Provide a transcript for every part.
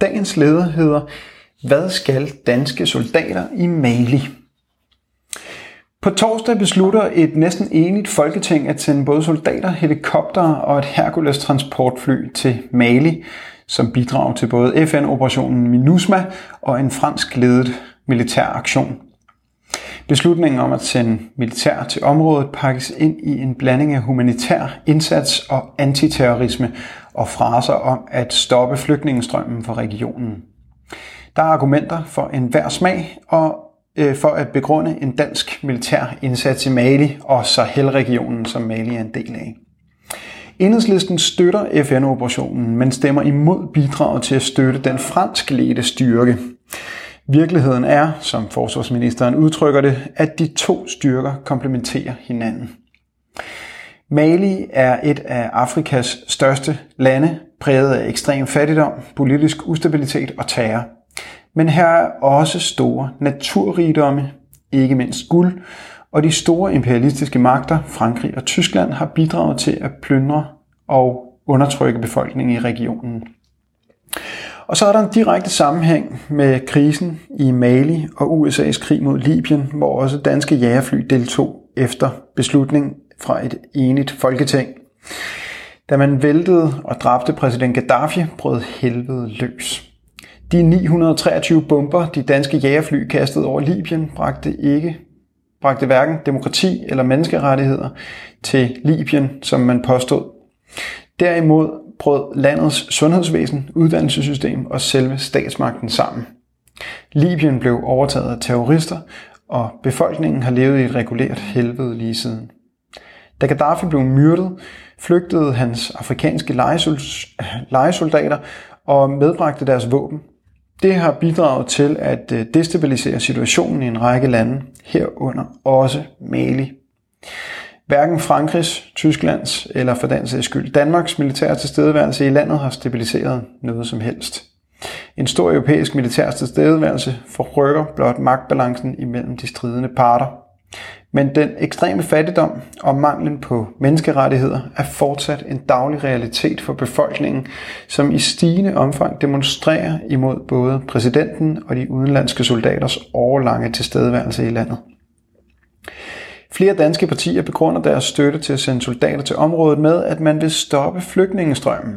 Dagens leder hedder, hvad skal danske soldater i Mali? På torsdag beslutter et næsten enigt folketing at sende både soldater, helikoptere og et Hercules transportfly til Mali, som bidrag til både FN-operationen MINUSMA og en fransk ledet militær aktion. Beslutningen om at sende militær til området pakkes ind i en blanding af humanitær indsats og antiterrorisme og fraser om at stoppe flygtningestrømmen fra regionen. Der er argumenter for enhver smag og øh, for at begrunde en dansk militær indsats i Mali og Sahel-regionen, som Mali er en del af. Enhedslisten støtter FN-operationen, men stemmer imod bidraget til at støtte den fransk ledte styrke. Virkeligheden er, som forsvarsministeren udtrykker det, at de to styrker komplementerer hinanden. Mali er et af Afrikas største lande, præget af ekstrem fattigdom, politisk ustabilitet og terror. Men her er også store naturrigdomme, ikke mindst guld, og de store imperialistiske magter, Frankrig og Tyskland, har bidraget til at plyndre og undertrykke befolkningen i regionen. Og så er der en direkte sammenhæng med krisen i Mali og USA's krig mod Libyen, hvor også danske jægerfly deltog efter beslutning fra et enigt folketing. Da man væltede og dræbte præsident Gaddafi, brød helvede løs. De 923 bomber, de danske jægerfly kastede over Libyen, bragte ikke bragte hverken demokrati eller menneskerettigheder til Libyen, som man påstod. Derimod brød landets sundhedsvæsen, uddannelsessystem og selve statsmagten sammen. Libyen blev overtaget af terrorister, og befolkningen har levet i et regulært helvede lige siden. Da Gaddafi blev myrdet, flygtede hans afrikanske legesoldater og medbragte deres våben. Det har bidraget til at øh, destabilisere situationen i en række lande, herunder også Mali. Hverken Frankrigs, Tysklands eller for den sags skyld Danmarks militære tilstedeværelse i landet har stabiliseret noget som helst. En stor europæisk militær tilstedeværelse forrykker blot magtbalancen imellem de stridende parter. Men den ekstreme fattigdom og manglen på menneskerettigheder er fortsat en daglig realitet for befolkningen, som i stigende omfang demonstrerer imod både præsidenten og de udenlandske soldaters overlange tilstedeværelse i landet. Flere danske partier begrunder deres støtte til at sende soldater til området med, at man vil stoppe flygtningestrømmen.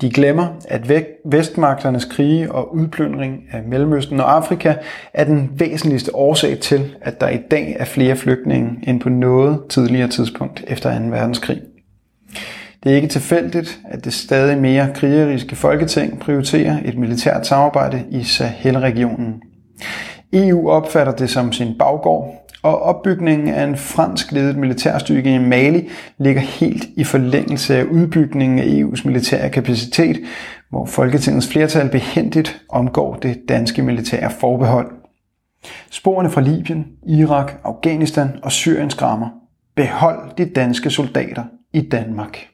De glemmer, at vestmagternes krige og udplyndring af Mellemøsten og Afrika er den væsentligste årsag til, at der i dag er flere flygtninge end på noget tidligere tidspunkt efter 2. verdenskrig. Det er ikke tilfældigt, at det stadig mere krigeriske folketing prioriterer et militært samarbejde i Sahel-regionen. EU opfatter det som sin baggård, og opbygningen af en fransk ledet militærstyrke i Mali ligger helt i forlængelse af udbygningen af EU's militære kapacitet, hvor Folketingets flertal behendigt omgår det danske militære forbehold. Sporene fra Libyen, Irak, Afghanistan og Syrien skræmmer. Behold de danske soldater i Danmark.